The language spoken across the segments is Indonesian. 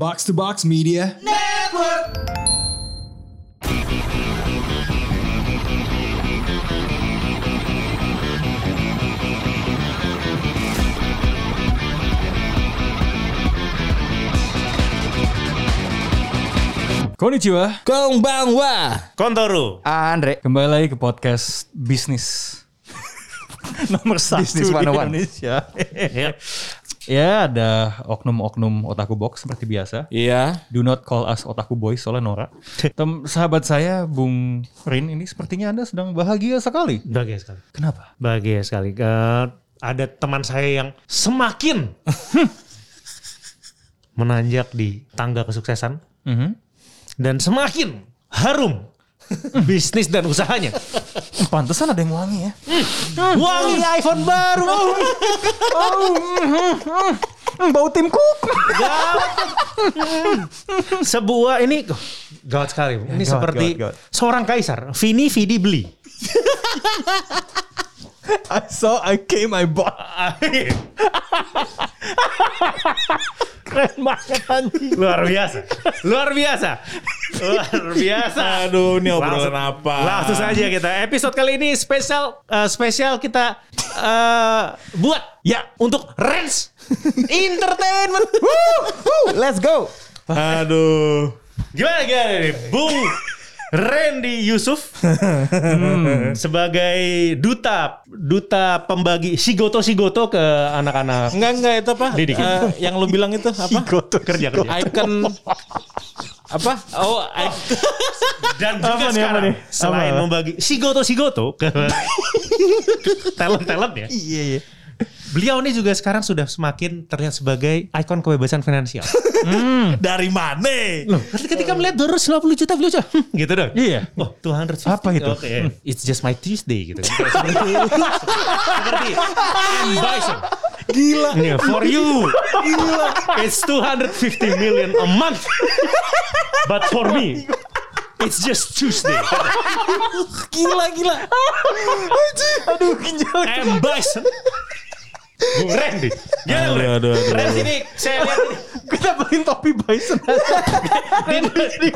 Box to Box Media. Konnichiwa. Konbanwa. Kontoru. Andre. Kembali lagi ke podcast bisnis. Nomor satu Bisnis di 101. Indonesia. ya ada oknum-oknum otaku box seperti biasa. Iya. Do not call us otaku boys soalnya Nora. Tem sahabat saya Bung Rin ini sepertinya Anda sedang bahagia sekali. Bahagia sekali. Kenapa? Bahagia sekali. Eh, ada teman saya yang semakin menanjak di tangga kesuksesan Mhm. dan semakin harum bisnis dan usahanya. Pantesan ada yang wangi ya. Wangi iPhone baru. Hmm, bau tim cook. Sebuah ini oh, gawat sekali. Ini Gawat, seperti gawat, gawat. seorang kaisar. Vini Vidi beli. I saw, I came, I bought. Keren banget anjing. Luar biasa. Luar biasa. Luar biasa. Aduh, ini obrolan Langsung- apa? Langsung saja kita. Episode kali ini spesial eh, spesial kita eh, buat ya untuk Rens Entertainment. Woo! Let's go. Aduh. Gimana gimana nih, Bung Randy Yusuf Hmm, sebagai duta duta pembagi sigoto sigoto ke anak-anak Enggak enggak itu apa? Eh, yang lu bilang itu apa? kerja kerja. Icon apa? Oh, i- Dan juga Apa nih, apa sekarang nih? selain Apa? membagi sigoto-sigoto ke talent-talent ya. Iya, iya. Beliau ini juga sekarang sudah semakin terlihat sebagai ikon kebebasan finansial. dari mana? Loh, ketika melihat 250 juta beliau "Hmm," gitu dong. Iya. Oh, 250. Apa itu? Oke. It's just my Tuesday gitu. seperti seperti. Bison. Gila. Yeah, for you. Gila. It's 250 million a month. But for me, it's just Tuesday. Gila gila. Aduh, ginjal. M. Bison. Bung Randy. Gimana Aduh, aduh, aduh. Randy ini saya lihat ini. Kita beliin topi bison. di, di,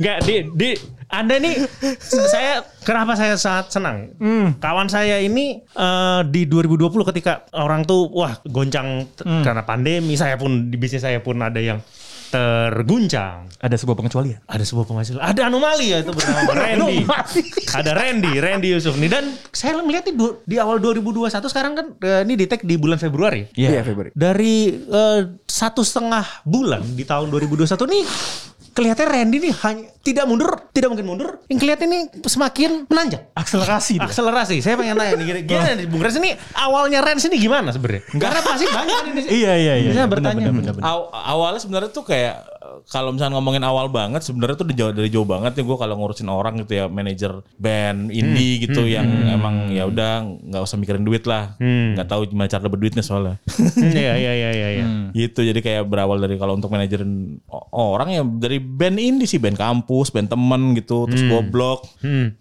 Nggak, di, di, Anda nih, saya kenapa saya sangat senang. Kawan saya ini eh, di 2020 ketika orang tuh wah goncang t- karena pandemi, saya pun di bisnis saya pun ada yang terguncang. Ada sebuah pengecualian. Ada sebuah penghasilan, ada anomali ya itu bernama Randy. ada Randy, Randy Yusuf nih dan saya melihat di, du- di awal 2021 sekarang kan eh, ini di tag di bulan Februari. Iya. Februari. Dari eh, satu setengah bulan di tahun 2021 nih kelihatan Randy nih hanya tidak mundur, tidak mungkin mundur. Yang kelihatan ini semakin menanjak. Akselerasi dia. Akselerasi. Saya pengen nanya nih, gimana, nih Bung Rens ini awalnya Rens ini gimana sebenarnya? Karena pasti banyak ini. Iya, iya, iya. Bisa Benar, bertanya. benar, benar, benar. Aw- awalnya sebenarnya tuh kayak kalau misalnya ngomongin awal banget sebenarnya tuh dari jauh dari jauh banget ya gue kalau ngurusin orang gitu ya manajer band indie gitu yang emang ya udah nggak usah mikirin duit lah. Nggak tahu gimana cara dapat duitnya soalnya. Hmm, Iya, iya, iya, iya. iya. gitu jadi kayak berawal dari kalau untuk manajerin orang ya dari band indie sih band kampus band temen gitu terus goblok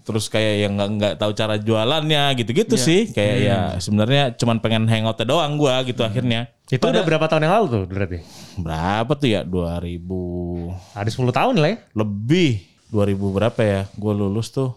terus kayak yang nggak nggak tahu cara jualannya gitu-gitu sih. Kayak ya sebenarnya cuman pengen hangoutnya doang gua gitu akhirnya. Itu udah berapa tahun yang lalu tuh berarti? Berapa tuh ya 2000 Ada 10 tahun lah ya. lebih 2000 berapa ya gue lulus tuh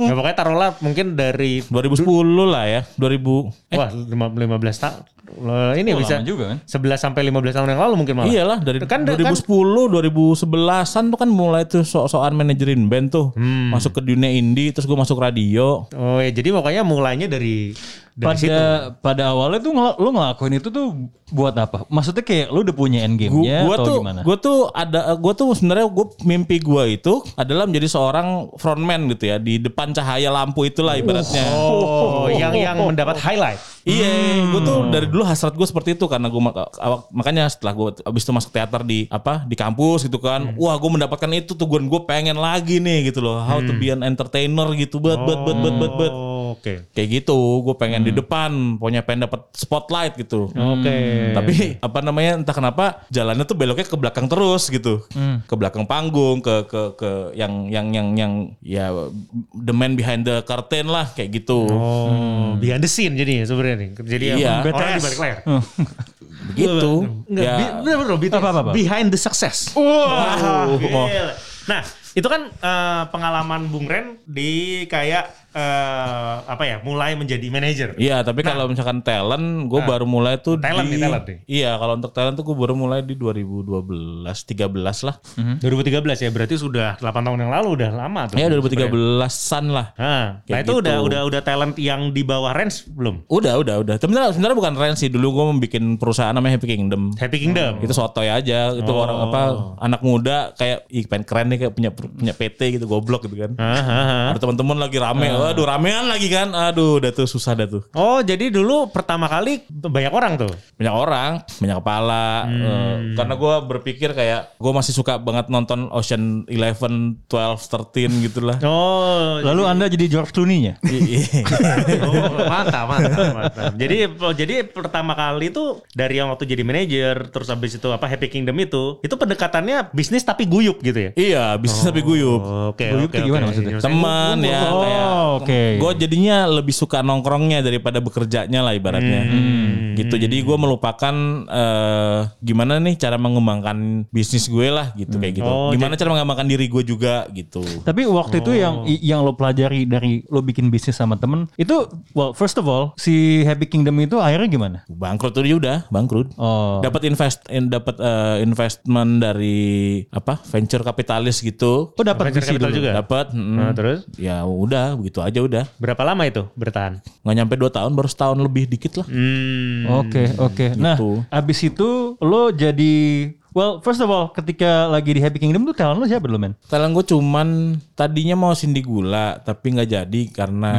Ya pokoknya taruhlah mungkin dari 2010 lah ya 2000 wah lima- 15 tahun. Eh, Ini Oh, bisa juga kan? 11 sampai 15 tahun yang lalu mungkin malah. iyalah dari Kan- kan- 2010 2011an tuh kan mulai tuh so-soan manajerin band tuh Hmm. masuk ke dunia indie terus gue masuk radio Oh ya, jadi pokoknya mulainya dari dari pada situ. pada awalnya tuh ngel- lu ngelakuin itu tuh buat apa? Maksudnya kayak lu udah punya end game-nya gua atau tuh, gimana? gua tuh ada, gua tuh sebenarnya gua mimpi gua itu adalah menjadi seorang frontman gitu ya di depan cahaya lampu itulah ibaratnya. Oh, yang yang mendapat highlight. Iya, gue tuh dari dulu hasrat gue seperti itu karena gue makanya setelah gue abis itu masuk teater di apa di kampus gitu kan, wah gue mendapatkan itu tuh gue gue pengen lagi nih gitu loh, how to be an entertainer gitu, bet bet bet bet bet bet. Oh, Oke. Kayak gitu, gue pengen di depan, pokoknya pengen dapat spotlight gitu. Oke. Tapi apa namanya entah kenapa jalannya tuh beloknya ke belakang terus gitu, ke belakang panggung, ke ke ke yang yang yang yang ya the man behind the curtain lah kayak gitu. Oh, behind the scene jadi sebenarnya nih. Jadi Iya. orang di balik layar. Begitu. Enggak, Ya. bener bener, Apa, apa, apa? behind the success. Wow. Gila. Nah, itu kan eh, pengalaman Bung Ren di kayak eh, apa ya, mulai menjadi manajer. Iya, tapi kalau misalkan talent, gue baru mulai tuh Nah. Talent di, nih, talent nih. Iya, kalau untuk talent tuh gue baru mulai di 2012, 13 lah. 2013 ya, berarti sudah 8 tahun yang lalu udah lama tuh. Iya, 2013-an lah. Nah, nah Kayak itu gitu. udah udah udah talent yang di bawah Rens belum? Udah, udah, udah. Sebenarnya sebenarnya bukan Ren sih. Dulu gue membuat perusahaan namanya Happy Kingdom. Happy Kingdom. Itu sotoy aja. Itu Oh. orang apa anak muda kayak ih pengen keren nih kayak punya punya PT gitu goblok gitu kan. Ah, ah, ah. Ada teman-teman lagi rame. Waduh, ramean lagi kan. Aduh, udah tuh susah dah tuh. Oh, jadi dulu pertama kali banyak orang tuh. banyak orang, banyak kepala. Hmm. eh, karena gue berpikir kayak gue masih suka banget nonton Ocean Eleven, 12, 13 gitu lah. Oh, Lalu Anda jadi George Clooney-nya? I- i- Oh, mantap, mantap, mantap. Jadi jadi pertama kali itu dari yang waktu jadi manajer, terus habis itu apa Happy Kingdom itu, itu pendekatannya bisnis tapi guyup gitu ya. iya, bisnis tapi guyup. Oh, Oke, Guyup oke, tuh gimana maksudnya? Teman ya Oh, kayak oke. gue jadinya lebih suka nongkrongnya daripada bekerjanya lah ibaratnya. Hmm. Gitu. Jadi gue melupakan eh, gimana nih cara mengembangkan bisnis gue lah gitu kayak gitu. Oh, gimana cara mengembangkan diri gue juga gitu. Tapi waktu itu yang i- yang lo pelajari dari lo bikin bisnis sama temen itu, well first of all si Happy Kingdom itu akhirnya gimana? Bangkrut tuh dia udah bangkrut. Oh, dapat invest in, dapat eh, investment dari apa venture kapitalis gitu oh dapat dulu. juga? dapat mm. Nah, terus ya udah begitu aja udah berapa lama itu bertahan? nggak nyampe dua tahun baru setahun lebih dikit lah Hmm. Oke oke. Nah, Gitu. abis itu lo jadi well first of all ketika lagi di Happy Kingdom tuh talent lo siapa dulu men? talent gue cuman tadinya mau Cindy Gula tapi nggak jadi karena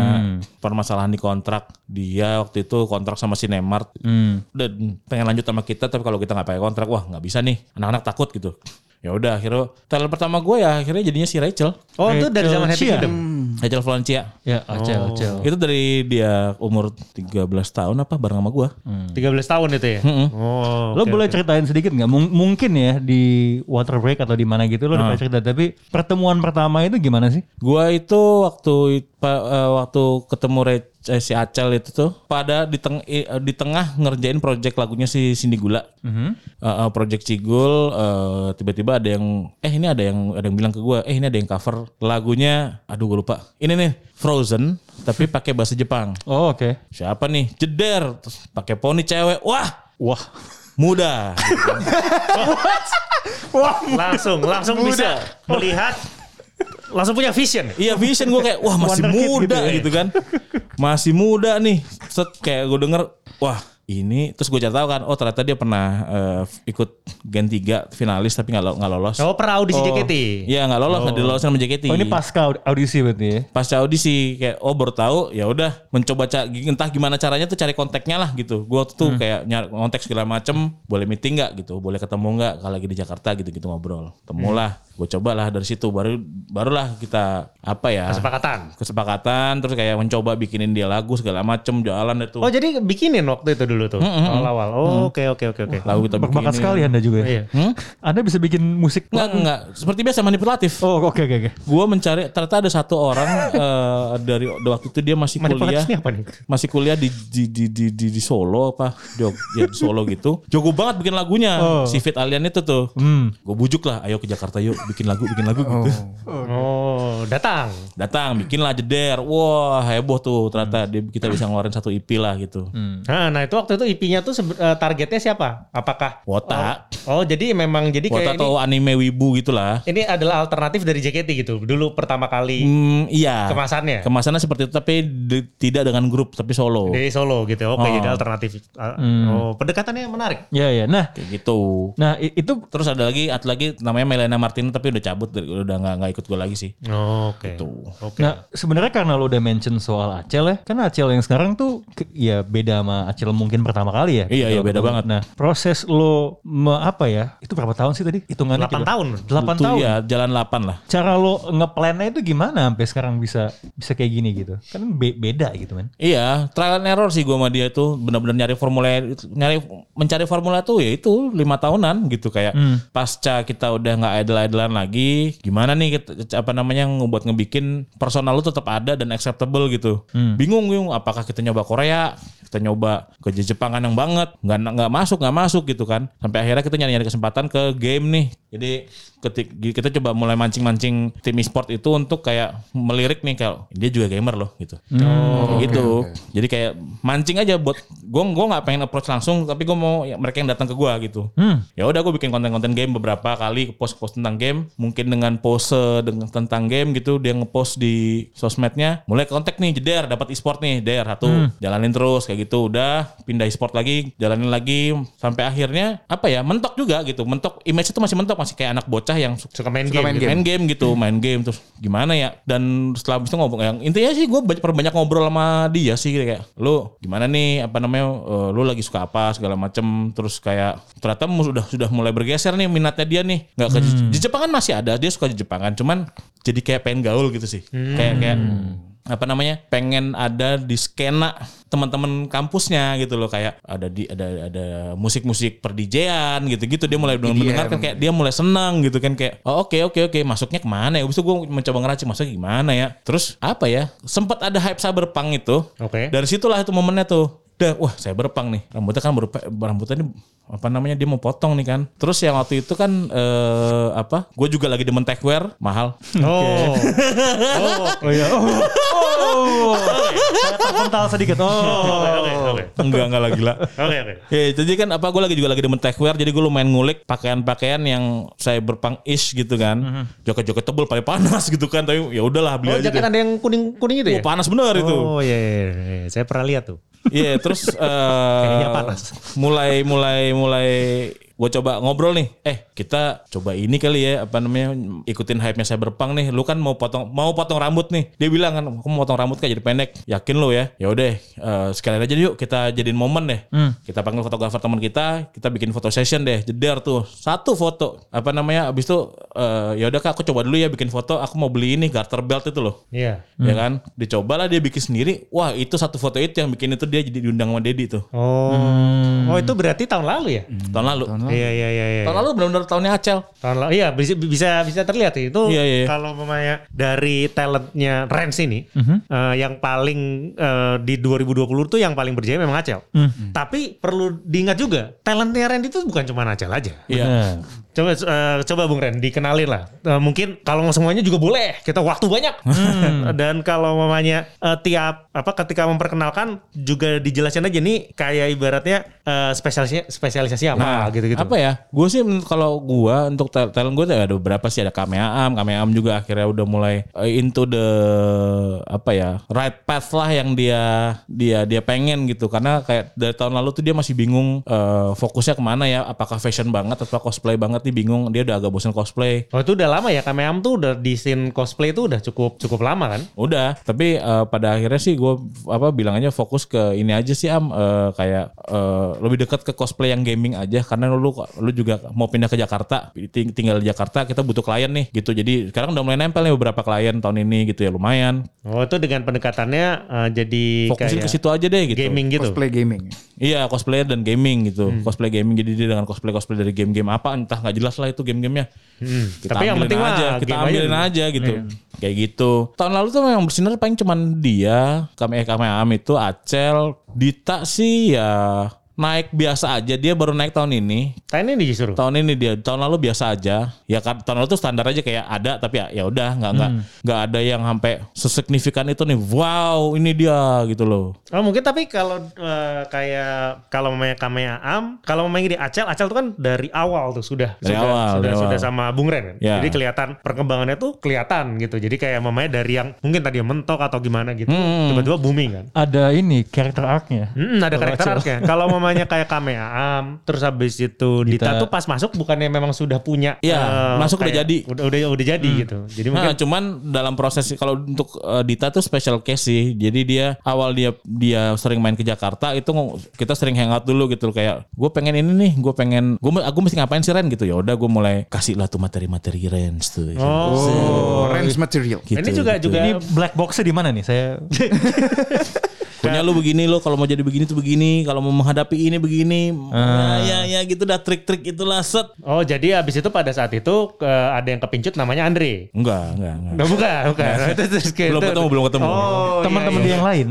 permasalahan di kontrak dia waktu itu kontrak sama Cinemark Hmm. dan pengen lanjut sama kita tapi kalau kita nggak pakai kontrak wah nggak bisa nih anak-anak takut gitu ya udah akhirnya talent pertama gue ya akhirnya jadinya si Rachel Oh, itu dari Rachel zaman Happy. Kingdom. Rachel Valencia Ya Acel Acel. Itu dari dia umur 13 tahun apa bareng sama gua. 13 tahun itu ya? Oh. Lo boleh oke. ceritain sedikit nggak? Mung- mungkin ya di water break atau di mana gitu lo udah pernah cerita. Tapi pertemuan pertama itu gimana sih? Gua itu waktu eh, waktu ketemu Re- eh, si Acel itu tuh pada di teng eh, di tengah ngerjain project lagunya si Cindy Gula. Eh, eh, project Cigul eh, tiba-tiba ada yang eh ini ada yang ada yang bilang ke gua, eh ini ada yang cover lagunya aduh gua lupa. Ini nih Frozen tapi pakai bahasa Jepang. Oh oke. Siapa nih? Jeder terus pakai poni cewek. Wah, Wah. muda. langsung langsung bisa melihat langsung punya vision. Iya vision gue kayak wah masih Wonderkid muda gitu gitu, kan masih muda nih set kayak gue denger wah ini terus gue cari tahu kan oh ternyata dia pernah eh, ikut Gen 3 finalis tapi nggak nggak lolos. Oh, pernah audisi JKT. Iya nggak lolos nggak dilolos sama JKT Oh ini pasca aud- audisi berarti ya? pasca audisi kayak oh baru tahu ya udah mencoba ca- entah gimana caranya tuh cari kontaknya lah gitu. Gue tuh kayak nyari kontak segala macem boleh meeting nggak gitu boleh ketemu nggak kalau lagi di Jakarta gitu gitu ngobrol temulah gue cobalah dari situ baru barulah kita apa ya Kesepakatan. kesepakatan terus kayak mencoba bikinin dia lagu segala macem jualan itu. Oh, jadi bikinin waktu itu dulu tuh. Awal-awal. Oh, oke oke oke oke. lagu kita Berbakat bikinin sekali anda juga ya? Iya. Hmm? Anda bisa bikin musik? Enggak, enggak. Seperti biasa manipulatif. Oh oke oke oke. Gua mencari ternyata ada satu orang eh, dari waktu itu dia masih kuliah Manipulatif ini apa nih? masih kuliah di di di di, di, di Solo apa Jog ya di Solo gitu jago banget bikin lagunya si Fit Alien itu tuh Hmm. gue bujuk lah ayo ke Jakarta yuk bikin lagu bikin lagu gitu Oh, datang. datang bikin lah jeder wah heboh tuh ternyata dia, kita bisa ngeluarin satu EP lah gitu Nah, nah itu waktu itu IP-nya tuh eh, targetnya siapa? Apakah Wota Oh, jadi memang jadi Wota kayak ini, atau anime wibu gitulah ini adalah alternatif dari JKT gitu. Dulu pertama kali hmm, iya kemasannya kemasannya seperti itu tapi di- tidak dengan grup tapi solo dari Solo gitu. Oke, Oh. jadi alternatif. Ah, Oh, pendekatannya menarik. Ya ya. Nah kayak gitu nah itu terus ada lagi ada lagi namanya Melena Martin tapi udah cabut dari- udah nggak nggak ikut gue lagi sih Oh, Oke. tuh Oke. Nah, sebenarnya karena lo udah mention soal Acel ya, kan Acel yang sekarang tuh ya beda sama Acel mungkin pertama kali ya. Iya, iya, Kalau beda banget. Nah, proses lo me- apa ya? Itu berapa tahun sih tadi? Hitungannya 8 coba. tahun. 8 Itu tahun. ya jalan 8 lah Cara lo ngeplannya itu gimana sampai sekarang bisa bisa kayak gini gitu? Kan be- beda gitu kan. Iya, trial and error sih gue sama dia itu benar-benar nyari formula nyari mencari formula tuh ya itu lima tahunan gitu kayak pasca kita udah nggak idle-idlean lagi, gimana nih kita, apa namanya ngebuat ngebikin personal lu tetap ada dan acceptable gitu. Bingung bingung apakah kita nyoba Korea, kita nyoba ke Jepangan yang banget. Nggak nggak masuk nggak masuk gitu kan. Sampai akhirnya kita nyari nyari kesempatan ke game nih. Jadi ketik kita coba mulai mancing-mancing tim e-sport itu untuk kayak melirik nih kalau dia juga gamer loh gitu. Oh, gitu. jadi kayak mancing aja buat gue gue nggak pengen approach langsung tapi gue mau ya, mereka yang datang ke gue gitu. Ya udah gue bikin konten-konten game beberapa kali post-post tentang game. Mungkin dengan pose dengan tentang game gitu dia ngepost di sosmednya. Mulai kontak nih jeder dapat e-sport nih der satu jalanin terus kayak gitu. Udah pindah e-sport lagi jalanin lagi. Sampai akhirnya apa ya mentok juga gitu. Mentok image itu masih mentok. Masih kayak anak bocah yang su- Suka main Suka game. main gitu. main game gitu, main game. Terus gimana ya? Dan setelah habis itu ngobrol yang intinya sih gue banyak perbanyak ngobrol sama dia sih kayak lu gimana nih? Apa namanya eh, lu lagi suka apa? segala macem. Terus kayak ternyata sudah sudah mulai bergeser nih minatnya dia nih. Nggak ke di Jepang kan masih ada dia suka di Jepangan cuman jadi kayak pengen gaul gitu sih. Kayak kayak apa namanya pengen ada di skena teman-teman kampusnya gitu loh. Kayak ada di ada ada musik-musik perdijean gitu-gitu. Dia mulai mendengarkan kayak dia mulai senang gitu kan. Kayak oh oke oke oke masuknya ke mana ya? Itu gue mencoba ngeracik masuknya gimana ya? Terus apa ya? Sempat ada hype cyberpunk itu. Oke. dari situlah itu momennya tuh Udah, wah saya berpang nih. Rambutnya kan berupa, rambutnya ini apa namanya dia mau potong nih kan. Terus yang waktu itu kan eh, apa? Gue juga lagi demen techwear mahal. Oh. Oh iya. Oh. oh. Saya terpental sedikit. Oh. Oke, oke, enggak enggak lagi lah. Oke, oke. Ya, jadi kan apa gue lagi juga lagi demen techwear jadi gue lumayan ngulik pakaian-pakaian yang saya berpang ish gitu kan. Joket-joket tebel paling panas gitu kan tapi ya udahlah beli Oh, aja jaket deh. ada yang kuning-kuning itu ya? Oh, panas bener itu. Oh iya, iya, iya. saya pernah lihat tuh. Iya, terus eh Kayaknya panas. mulai mulai mulai gue coba ngobrol nih. Eh, kita coba ini kali ya apa namanya ikutin hype-nya saya berpang nih. Lu kan mau potong mau potong rambut nih. Dia bilang kan, "Aku mau potong rambut kayak jadi pendek." Yakin lo ya? Ya udah, eh, sekalian aja yuk kita jadiin momen deh. Kita panggil fotografer teman kita, kita bikin foto session deh. Jeder tuh. Satu foto. Apa namanya? Abis itu eh, ya udah Kak, aku coba dulu ya bikin foto. Aku mau beli ini garter belt itu loh Iya. ya kan dicobalah dia bikin sendiri wah itu satu foto itu yang bikin itu dia jadi diundang sama Dedi tuh Oh. Oh, itu berarti tahun lalu ya? tahun lalu Iya, iya, iya, iya. tahun lalu benar-benar tahunnya Acel Tahun lalu, iya bisa bisa bisa terlihat sih. itu. Iya, iya, iya. Kalau mamanya dari talentnya Rens ini, eh, yang paling eh, di 2020 tuh yang paling berjaya memang Acel. Tapi perlu diingat juga, talentnya Ren itu bukan cuma Acel aja. iya Benar. Coba eh, coba Bung Ren dikenalin lah. Eh, mungkin kalau semuanya juga boleh. Kita waktu banyak. Dan kalau mamanya eh, tiap apa ketika memperkenalkan juga dijelasin aja nih kayak ibaratnya eh, spesialisasi spesialisasi apa gitu-gitu. apa ya gue sih kalau gue untuk talent gue ada beberapa sih ada Kameam Kameam juga akhirnya udah mulai eh, into the apa ya right path lah yang dia dia dia pengen gitu karena kayak dari tahun lalu tuh dia masih bingung eh, fokusnya ke mana ya apakah fashion banget atau cosplay banget nih bingung dia udah agak bosan cosplay Oh itu udah lama ya Kameam tuh udah di scene cosplay tuh udah cukup cukup lama kan? Udah, tapi eh, pada akhirnya sih gue apa bilang aja fokus ke ini aja sih am eh, kayak eh, lebih dekat ke cosplay yang gaming aja karena lu lu juga mau pindah ke Jakarta, ting- tinggal di Jakarta kita butuh klien nih gitu. Jadi sekarang udah mulai nempel nih beberapa klien tahun ini gitu ya lumayan. Oh itu dengan pendekatannya eh, jadi Fokusin kayak ke situ aja deh gitu. gaming gitu. Cosplay gaming. Iya cosplayer dan gaming gitu. Cosplay gaming jadi dia dengan cosplay cosplay dari game-game apa entah nggak jelas lah itu game-gamenya. Hmm, Kita Tapi yang penting aja, kita game aja ambilin dulu. aja, gitu. Kayak gitu. Tahun lalu tuh memang bersinar paling cuman dia, kami eh, kami Am itu Acel, Dita sih ya naik biasa aja. Dia baru naik tahun ini. Tahun ini disuruh. Tahun ini dia, tahun lalu biasa aja. Ya kan tahun lalu tuh standar aja kayak ada tapi ya ya udah nggak nggak nggak ada yang sampai sesignifikan itu nih. Wow, ini dia gitu loh. Oh mungkin tapi kalau eh, kayak kalau mamanya Kamea Am, kalau mamanya di Acel, Acel tuh kan dari awal tuh sudah Dari sudah awal, sudah, dari sudah awal. sama Bung Ren kan. Ya. Jadi kelihatan perkembangannya tuh kelihatan gitu. Jadi kayak mamanya dari yang mungkin tadi mentok atau gimana gitu, Hmm. tiba-tiba booming kan. Ada ini karakter arc-nya. Hmm, ada karakter arc-nya. Kalau mamanya kayak Kamea Am, terus habis itu Dita, Dita. tuh pas masuk bukannya memang sudah punya Iya, eh, masuk udah kayak- jadi. Udah udah udah jadi gitu. Jadi mungkin Nah, cuman dalam proses kalau untuk uh, Dita tuh special case sih. Jadi dia awal dia dia sering main ke Jakarta itu kita sering hangout dulu gitu kayak gue pengen ini nih, gue pengen gue aku mesti ngapain sih Ren gitu ya. Udah gue mulai kasih lah tuh materi-materi Ren tuh. Oh, range material. Gitu, ini juga gitu. juga Ini black box-nya di mana nih? Saya Pokoknya lu begini lo kalau mau jadi begini tuh begini, kalau mau menghadapi ini begini. Ah. Ya ya ya gitu dah trik-trik itulah set. Oh jadi abis itu pada saat itu ke, ada yang kepincut namanya Andre. Enggak, enggak, enggak. Nah, bukan, bukan. Itu terus kayak Belum itu- ketemu, belum ketemu. Oh, Teman-teman iya, dia yang lain.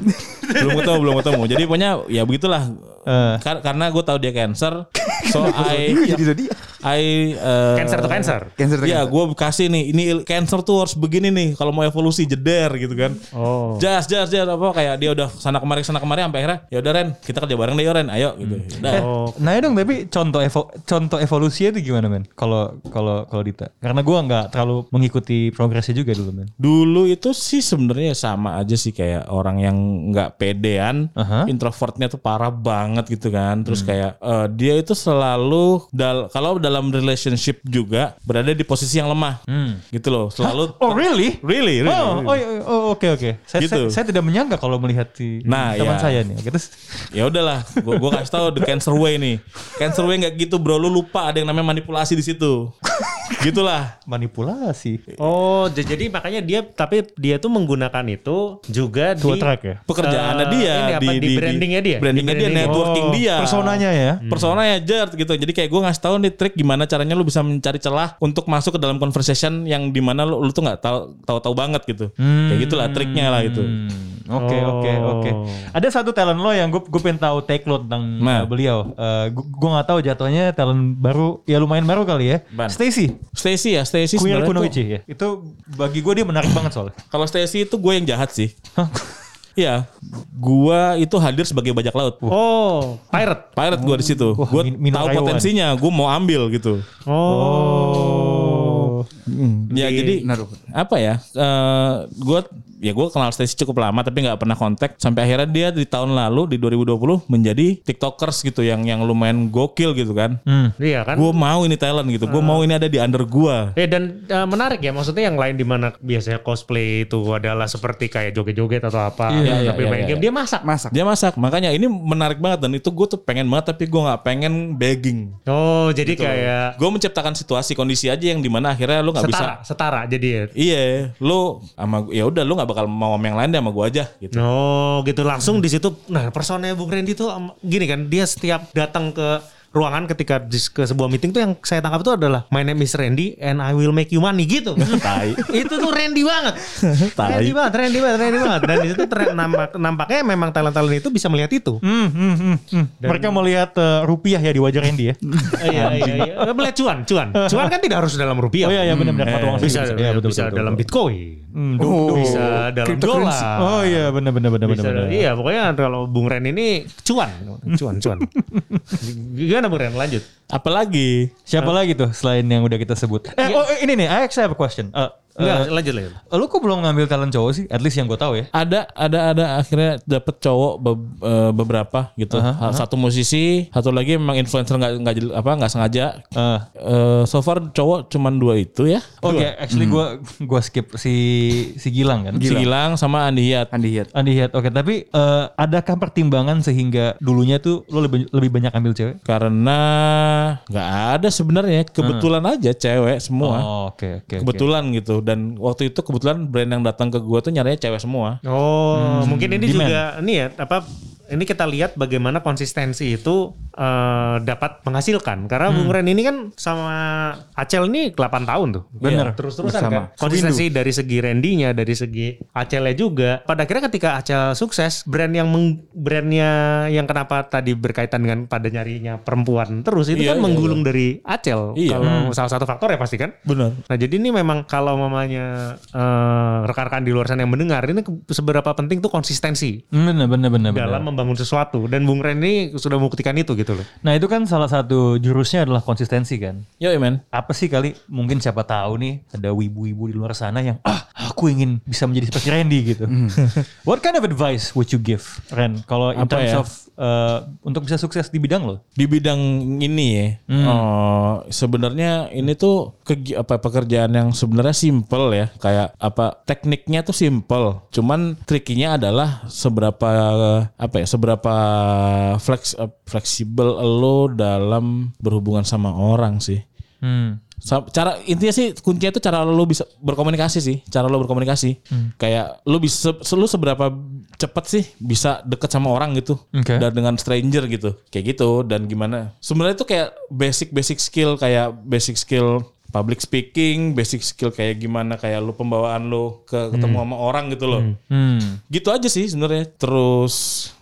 belum ketemu, belum ketemu. Jadi pokoknya ya begitulah. Eh. Kar- karena gue tahu dia cancer, so I Jadi I eh, Cancer to cancer. cancer Iya, gue kasih nih, ini cancer tuh harus begini nih. Kalau mau evolusi jeder gitu kan. Oh. Jas, jas, jas apa kayak dia udah sana kemari sana kemari sampai akhirnya ya udah Ren, kita kerja bareng deh ya Ren, ayo gitu. Udah. Oh. Nah ya dong tapi contoh evo, contoh evolusinya itu gimana men? Kalau kalau kalau Dita, karena gua nggak terlalu mengikuti progresnya juga dulu men. Dulu itu sih sebenarnya sama aja sih kayak orang yang nggak pedean, Aha. introvertnya tuh parah banget gitu kan. Terus kayak eh, dia itu selalu dal kalau dalam relationship juga berada di posisi yang lemah, gitu loh. Selalu Oh really? really, really. Oh, oh, iya, oh, oke oke. Saya, Gitu. saya, saya tidak menyangka kalau melihat si Nah, teman ya. saya nih. Terus ya udahlah, gua, gua kasih tahu the cancer way nih. Cancer way nggak gitu bro, lu lupa ada yang namanya manipulasi di situ. Gitulah. manipulasi. Oh, jadi makanya dia tapi dia tuh menggunakan itu juga Dua di track ya? Pekerjaannya Eh, dia ini apa, di brandingnya dia? Brandingnya Di dia, branding. networking Oh, dia. Personanya ya. Personanya jert gitu. Jadi kayak gue ngasih tahu nih trik gimana caranya lu bisa mencari celah untuk masuk ke dalam conversation yang di mana lu, lu tuh nggak tahu tahu-tahu banget gitu. Kayak gitulah triknya lah gitu. Hmm, Oke Oh. oke oke. Ada satu talent lo yang gue gue pengen tahu take lo tentang Nah. uh, beliau. Uh, gue nggak tahu jatuhnya talent baru ya lumayan baru kali ya. Ban. Stacy. Stacy ya, Stacy tuh- Kunoichi ya. Itu bagi gue dia menarik banget soalnya. Kalau Stacy itu gue yang jahat sih. Iya, gua itu hadir sebagai bajak laut. Oh, pirate. Pirate gua di situ. Mino tahu potensinya, gue mau ambil gitu. Oh. Ya Di- jadi Naruto. apa ya? Eh gue ya gue kenal Stacy cukup lama tapi nggak pernah kontak sampai akhirnya dia di tahun lalu di 2020 menjadi tiktokers gitu yang yang lumayan gokil gitu kan. Hmm. Iya kan? Gue mau ini talent gitu. Gue mau ini ada di under gue. Eh dan eh, menarik ya maksudnya yang lain di mana biasanya cosplay itu adalah seperti kayak joget-joget atau apa Iya, iya, tapi iya, main iya. game dia masak. Masak. Dia masak. Makanya ini menarik banget dan itu gue tuh pengen banget tapi gue nggak pengen begging. Oh, jadi kayak Gue menciptakan situasi kondisi aja yang di mana akhirnya lu nggak bisa. setara, setara jadi ya. Iya, lu sama ya udah lu nggak bakal mau sama yang lain deh sama gue aja gitu. Oh gitu langsung di situ. Nah personanya Bung Randy tuh gini kan dia setiap datang ke ruangan ketika dis- ke sebuah meeting tuh yang saya tangkap itu adalah my name is Randy and I will make you money gitu. Tai. itu tuh Randy banget. Tai. Randy banget, Randy banget, Randy banget. Dan di situ ter- nampak, nampaknya memang talent-talent itu bisa melihat itu. Hmm, hmm, hmm, hmm. Mereka melihat uh, rupiah ya di wajah Randy ya. Oh, iya, iya, iya. Melihat cuan, cuan. Cuan kan tidak harus dalam rupiah. Oh iya iya benar-benar mata uang bisa, sendiri. Iya, betul, bisa betul, dalam betul. Bitcoin. Hmm, Oh, bisa dalam dolar. Oh iya benar-benar benar-benar. Bisa, iya pokoknya kalau Bung Ren ini cuan, cuan, cuan. Gimana Bung Ren? Lanjut. Apalagi Siapa lagi tuh selain yang udah kita sebut? Eh, oh ini nih, I actually have a question. Uh, Enggak, uh, lanjut lanjut. lu kok belum ngambil talent cowok sih? At least yang gue tahu ya. ada ada ada akhirnya dapet cowok be- eh, beberapa gitu Aha, satu musisi satu lagi memang influencer nggak nggak apa nggak sengaja Uh, Eh, so far cowok cuman dua itu ya Oke, actually gue gua skip si si Gilang kan. si Gilang sama Andi Hiat Andi Hiat. Andi Hiat. Oke, tapi eh, adakah pertimbangan sehingga dulunya tuh lo lebih lebih banyak ambil cewek? karena nggak ada sebenarnya kebetulan aja cewek semua Oh, oke oke. oke. kebetulan gitu dan waktu itu kebetulan brand yang datang ke gua tuh nyarinya cewek semua Oh, mungkin ini demand. juga ini ya apa ini kita lihat bagaimana konsistensi itu eh, dapat menghasilkan. Karena Bung Ren ini kan sama Acel ini 8 tahun tuh. Bener. Terus-terusan Bersama. kan. Konsistensi dari segi Randy-nya, dari segi Acelnya juga. Pada akhirnya ketika Acel sukses, brand yang meng, brandnya yang kenapa tadi berkaitan dengan pada nyarinya perempuan terus itu Iya, kan iya, menggulung dari Acel. Iya. Kalau salah satu faktor ya pasti kan. benar Nah jadi ini memang kalau mamanya eh, rekan-rekan di luar sana yang mendengar ini seberapa penting tuh konsistensi Bener bener bener. bener. Membangun sesuatu dan Bung Ren ini sudah membuktikan itu gitu loh. Nah itu kan salah satu jurusnya adalah konsistensi kan. yo men Apa sih kali mungkin siapa tahu nih ada wibu-wibu di luar sana yang ah aku ingin bisa menjadi seperti Randy gitu. What kind of advice would you give Ren kalau in Apa terms ya? of uh, untuk bisa sukses di bidang lo? di bidang ini ya oh, sebenarnya ini tuh kegi- apa pekerjaan yang sebenarnya simple ya kayak apa tekniknya tuh simple cuman trikinya adalah seberapa apa ya seberapa flex eh, fleksibel lo dalam berhubungan sama orang sih. Hmm. Cara intinya sih kuncinya itu cara lo bisa berkomunikasi sih cara lo berkomunikasi. Kayak lo bisa lo seberapa cepet sih bisa deket sama orang gitu Oke. dan dengan stranger gitu. Kayak gitu dan gimana. Sebenarnya itu kayak basic basic skill kayak basic skill public speaking basic skill kayak gimana kayak lo pembawaan lo ke ketemu sama orang gitu loh Hmm. gitu aja sih sebenarnya. Terus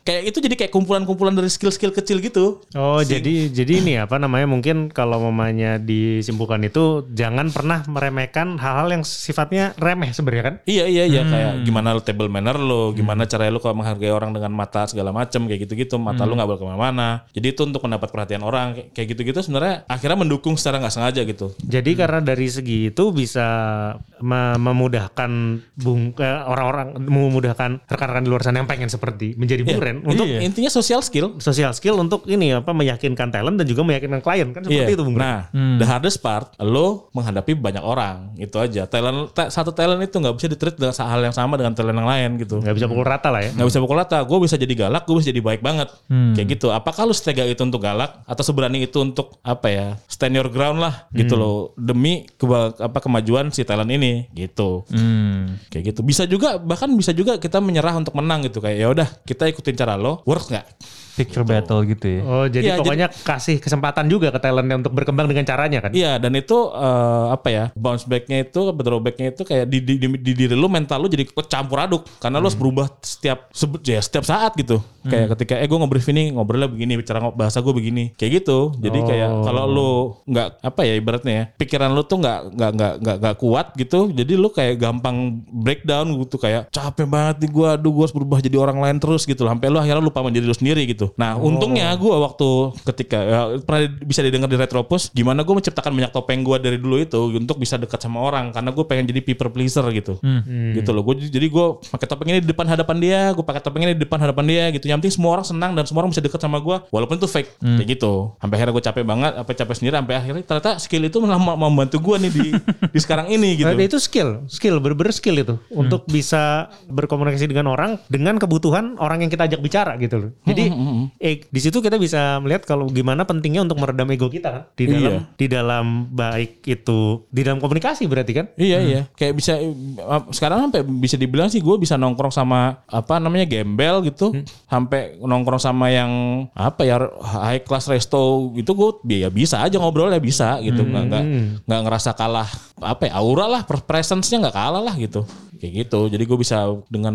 kayak itu jadi kayak kumpulan-kumpulan dari skill-skill kecil gitu. Oh jadi jadi ini apa namanya mungkin kalau mamanya disimpulkan itu jangan pernah meremehkan hal-hal yang sifatnya remeh sebenarnya kan? Iya iya iya kayak gimana lo table manner lo, gimana cara lo kalau menghargai orang dengan mata segala macam kayak gitu-gitu, mata lo nggak boleh ke mana-mana. Jadi itu untuk mendapat perhatian orang kayak- gitu-gitu sebenarnya akhirnya mendukung secara nggak sengaja gitu. Jadi karena dari segi itu bisa me- memudahkan bung eh, orang-orang memudahkan rekan-rekan di luar sana yang pengen seperti menjadi bung Untuk Untuk intinya social skill. sosial skill untuk ini apa meyakinkan talent dan juga meyakinkan klien kan seperti Iya. itu bung. Nah, the hardest part lo menghadapi banyak orang itu aja. Talent ta- satu talent itu nggak bisa ditreat dengan hal yang sama dengan talent yang lain gitu. nggak bisa pukul rata lah ya. nggak bisa pukul rata gue bisa jadi galak gue bisa jadi baik banget kayak gitu apakah lu setega itu untuk galak atau seberani itu untuk apa ya stand your ground lah gitu loh demi keba- apa kemajuan si talent ini gitu Hmm. kayak gitu bisa juga bahkan bisa juga kita menyerah untuk menang gitu kayak ya udah kita ikutin cara lo works nggak Picture battle gitu ya. Oh jadi Iya, pokoknya kasih kesempatan juga ke talentnya untuk berkembang dengan caranya kan? Iya dan itu eh, apa ya bounce backnya itu drawbacknya itu kayak di, di, di, di diri lu mental lu jadi campur aduk. Karena lu harus berubah setiap sebut ya setiap saat gitu. Kayak ketika eh gue ngobrol ini ngobrolnya begini bicara bahasa gue begini. Kayak gitu. Jadi kayak kalau lu nggak apa ya ibaratnya ya pikiran lu tuh nggak nggak nggak nggak nggak kuat gitu jadi lu kayak gampang breakdown gitu kayak capek banget nih gue aduh gue harus berubah jadi orang lain terus gitu loh. sampai lu akhirnya lupa menjadi lu sendiri gitu nah untungnya gue waktu ketika ya, pernah bisa didengar di Retropus gimana gue menciptakan banyak topeng gue dari dulu itu untuk bisa dekat sama orang karena gue pengen jadi people pleaser gitu. Gitu loh gue jadi gue pakai topeng ini di depan hadapan dia gue pakai topeng ini di depan hadapan dia gitu. Yang penting semua orang senang dan semua orang bisa dekat sama gue walaupun itu fake kayak gitu. Sampai akhirnya gue capek banget apa capek sendiri sampai akhirnya ternyata skill itu malah membantu gue nih di di sekarang ini gitu. Nah, itu skill, skill bener-bener skill itu. Untuk bisa berkomunikasi dengan orang dengan kebutuhan orang yang kita ajak bicara gitu loh. Jadi eh, di situ kita bisa melihat kalau gimana pentingnya untuk meredam ego kita kan? Di dalam Iya. di dalam baik itu di dalam komunikasi berarti kan. Iya iya, kayak bisa sekarang sampai bisa dibilang sih gue bisa nongkrong sama apa namanya gembel gitu, sampai nongkrong sama yang apa ya high class resto gitu gue ya bisa aja ngobrol ya bisa gitu, nggak nggak nggak ngerasa kalah apa ya aura lah presence-nya nggak kalah lah gitu, kayak gitu. Jadi gue bisa dengan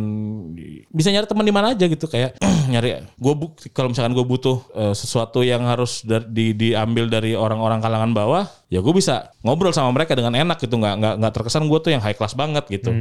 bisa nyari teman di mana aja gitu kayak nyari gue kalau misalkan gue butuh eh, sesuatu yang harus dar- di, diambil dari orang-orang kalangan bawah ya gue bisa ngobrol sama mereka dengan enak gitu nggak nggak nggak terkesan gue tuh yang high class banget gitu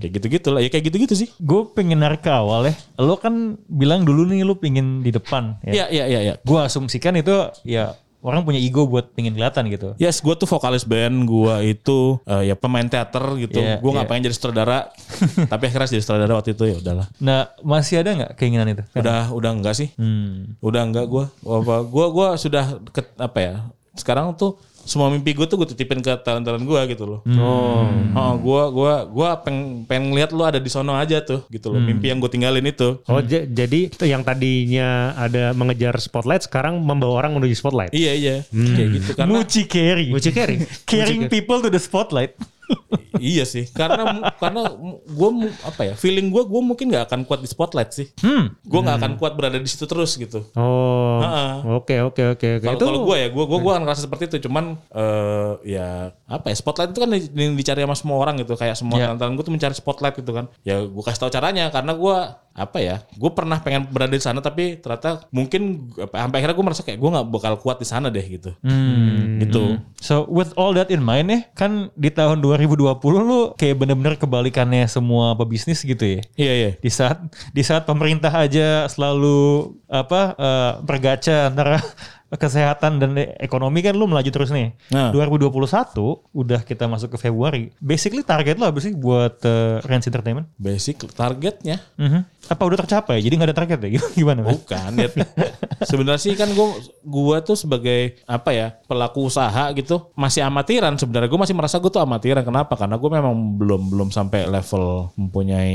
kayak gitu gitu lah ya kayak gitu gitu sih Gue pengen narik ke awal ya. Lo kan bilang dulu nih lo pengen di depan. Ya. iya iya iya iya Gue asumsikan itu ya orang punya ego buat pengen kelihatan gitu. Yes, gue tuh vokalis band, gue itu eh, ya pemain teater gitu. Iya, gue nggak iya. pengen jadi sutradara, tapi akhirnya jadi sutradara waktu itu ya udahlah. Nah masih ada nggak keinginan itu? Udah udah enggak sih, Hmm. udah enggak gue. Apa gue gue sudah ke, apa ya? Sekarang tuh semua mimpi gue tuh gue titipin ke talent-talent gue gitu loh. Oh. Oh, gue gua gua pengen pengen ngeliat lu ada di sono aja tuh gitu loh. Mimpi yang gue tinggalin itu. Oh j- jadi itu yang tadinya ada mengejar spotlight sekarang membawa orang menuju spotlight. Iya iya, kayak gitu karena Muci carry. Muci carry. Carrying people to the spotlight. Iya sih karena karena gue apa ya feeling gue gue mungkin nggak akan kuat di spotlight sih Hmm. gue nggak akan kuat berada di situ terus gitu Oh. Oke oke oke oke. kalau kalau gue ya gue gue gue akan ngerasa seperti itu cuman eh ya apa ya spotlight itu kan di- dicari sama semua orang gitu kayak semua Iya. talent gue tuh mencari spotlight gitu kan ya gue kasih tahu caranya karena gue apa ya gue pernah pengen berada di sana tapi ternyata mungkin apa, sampai akhirnya gue merasa kayak gue nggak bakal kuat di sana deh gitu Hmm. gitu So with all that in mind ya, kan di tahun 2020 lu kayak bener-bener kebalikannya semua pebisnis gitu ya. iya iya Di saat di saat pemerintah aja selalu apa eh, bergaca antara kesehatan dan ekonomi kan lu melaju terus nih. Nah. 2021 udah kita masuk ke Februari. Basically target lo apa sih buat eh, Rens Entertainment? basic targetnya Mhm. Apa udah tercapai? Jadi nggak ada target ya? Gimana? Man? Bukan. Ya, sebenarnya sih kan gue gua tuh sebagai apa ya pelaku usaha gitu masih amatiran sebenarnya gue masih merasa gue tuh amatiran kenapa karena gue memang belum belum sampai level mempunyai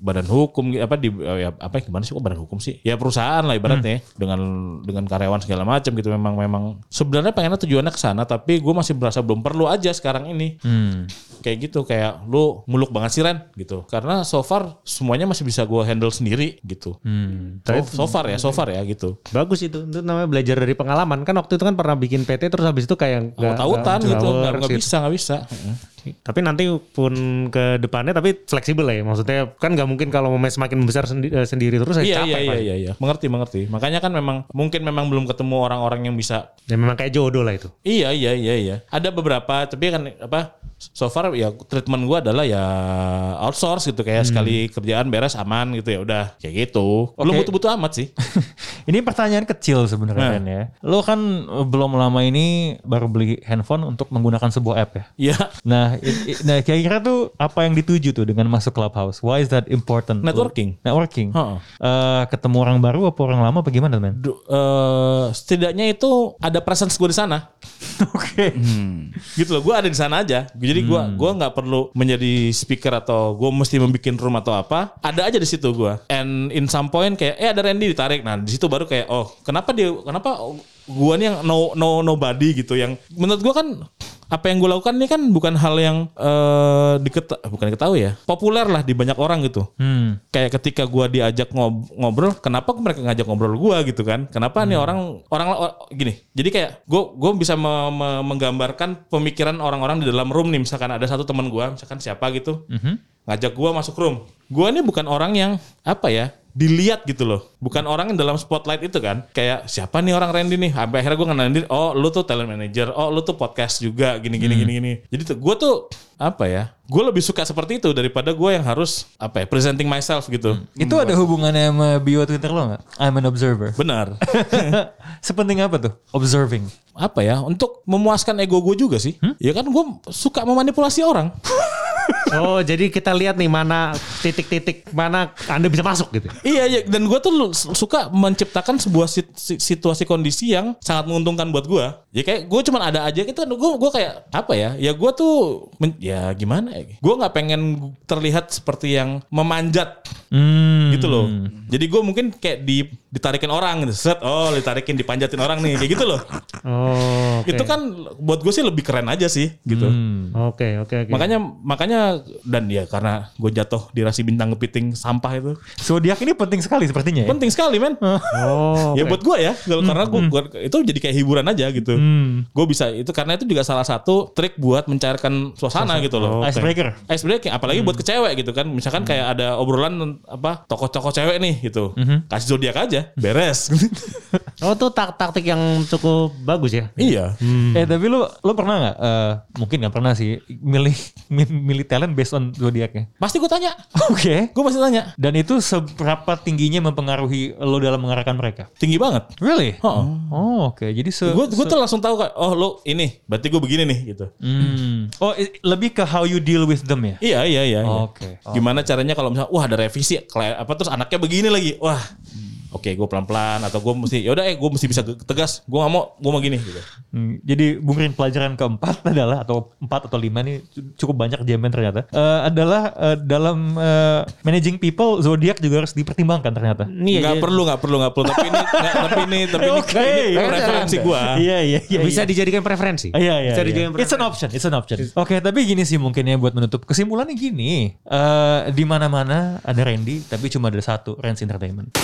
badan hukum apa di ya, apa gimana sih kok badan hukum sih ya perusahaan lah ibaratnya dengan dengan karyawan segala macam gitu memang memang sebenarnya pengennya tujuannya ke sana tapi gue masih merasa belum perlu aja sekarang ini Hmm. kayak gitu kayak lu muluk banget sih Ren gitu karena so far semuanya masih bisa gue handle sendiri gitu Hmm. so, so far ya so far ya gitu Bagus itu. Itu namanya belajar dari pengalaman. Kan waktu itu kan pernah bikin PT terus habis itu kayak nggak- nggak gitu, nggak bisa nggak bisa. Tapi nanti pun ke depannya tapi fleksibel lah ya. Maksudnya kan nggak mungkin kalau mau semakin besar sendi- eh, sendiri terus ya Iya capek iya iya iya iya, mengerti mengerti. Makanya kan memang mungkin memang belum ketemu orang-orang yang bisa. Ya memang kayak jodoh lah itu. Iya iya iya iya. Ada beberapa tapi kan apa? So far ya treatment gua adalah ya outsource gitu kayak sekali kerjaan beres aman gitu ya udah kayak gitu. Belum Oke. butuh-butuh amat sih. Ini pertanyaan kecil sebenarnya Nah. Ya. Lo kan belum lama ini baru beli handphone untuk menggunakan sebuah app ya. Iya. Nah, i- i- nah kira-kira tuh apa yang dituju tuh dengan masuk clubhouse? Why is that important? Networking. Networking. Heeh. Eh, ketemu orang baru apa orang lama apa gimana men? Eh, setidaknya itu ada presence gue di sana. Oke. gitu loh gue ada di sana aja jadi gue gua nggak perlu menjadi speaker atau gue mesti membuat room atau apa. Ada aja di situ gue and in some point kayak eh ada Randy ditarik. Nah di situ baru kayak oh kenapa dia kenapa gue nih yang no no nobody gitu. Yang menurut gue kan apa yang gue lakukan ini kan bukan hal yang eh diketa bukan diketahui ya. Populer lah di banyak orang gitu. Hmm. kayak ketika gua diajak ngob- ngobrol kenapa mereka ngajak ngobrol gua gitu kan? Kenapa nih orang orang or- gini jadi kayak gua gua bisa me- me- menggambarkan pemikiran orang-orang di dalam room nih. Misalkan ada satu teman gua misalkan siapa gitu ngajak gua masuk room. Gua ini bukan orang yang apa ya dilihat gitu loh. Bukan orang yang dalam spotlight itu kan. Kayak siapa nih orang Randy nih? Sampai akhirnya gue kenalin diri oh lu tuh talent manager. Oh lu tuh podcast juga. Gini gini gini gini. Jadi tuh gue tuh apa ya gue lebih suka seperti itu daripada gue yang harus apa ya presenting myself gitu. Itu ada hubungannya sama bio Twitter lo nggak? I'm an observer. benar. Sepenting apa tuh? Observing. apa ya untuk memuaskan ego gue juga sih. Ya kan gue suka memanipulasi orang Oh jadi kita lihat nih mana titik-titik mana Anda bisa masuk gitu. Iya, iya. Dan gue tuh suka menciptakan sebuah sit- si- situasi kondisi yang sangat menguntungkan buat gue. Ya kayak gue cuman ada aja gitu. Gue gue kayak apa ya? Ya gue tuh ya gimana ya? Gue nggak pengen terlihat seperti yang memanjat Hmm. gitu loh. Jadi gue mungkin kayak di ditarikin orang gitu. Set, oh ditarikin dipanjatin orang nih kayak gitu loh. Oh. oke. Itu kan buat gue sih lebih keren aja sih gitu. Oke oke oke. Makanya makanya dan ya karena gue jatuh di rasi bintang kepiting sampah itu Zodiak ini penting sekali sepertinya ya. penting sekali men. Oh. Ya buat gue ya, Kalau- karena gue itu jadi kayak hiburan aja gitu. Gue bisa itu karena itu juga salah satu trik buat mencairkan suasana gitu loh. Oke. Icebreaker. Ice breaking, apalagi buat ke cewek gitu kan. Misalkan kayak ada obrolan apa tokoh-tokoh cewek nih gitu, kasih zodiak aja, beres. Oh tuh tak taktik yang cukup bagus ya. iya. Eh tapi lu lu pernah nggak? eh, mungkin nggak pernah sih milih mi- milih talent based on zodiaknya. Pasti gue tanya, Oke. gue pasti tanya. Dan itu seberapa tingginya mempengaruhi lo dalam mengarahkan mereka? Tinggi banget. Really? Heeh. Oh oke. Jadi se, Gue gue tuh langsung tahu kayak, oh lo ini, berarti gue begini nih gitu. Hmm. Oh lebih ke how you deal with them ya? Iya iya iya. iya. Oke. Gimana caranya kalau misalnya wah ada revisi apa terus anaknya begini lagi. Wah. Oke, gue pelan-pelan atau gue mesti ya udah eh gue mesti bisa tegas. Gue gak mau, gue mau gini gitu. Hmm, jadi Bung Rin pelajaran keempat adalah atau empat atau lima nih cukup banyak jaman ternyata Eh, adalah eh, dalam eh, managing people zodiak juga harus dipertimbangkan ternyata. Iya, Nggak jadi perlu, nggak perlu, nggak perlu. Tapi ini, nggak, tapi ini, tapi ini, Oke. ini preferensi gue. Iya iya iya. bisa iya. dijadikan preferensi. Iya iya. Bisa iya. dijadikan It's an option, it's an option. Oke, tapi gini sih mungkin ya buat menutup kesimpulannya gini. Eh di mana-mana ada Randy, tapi cuma ada satu Randy Entertainment.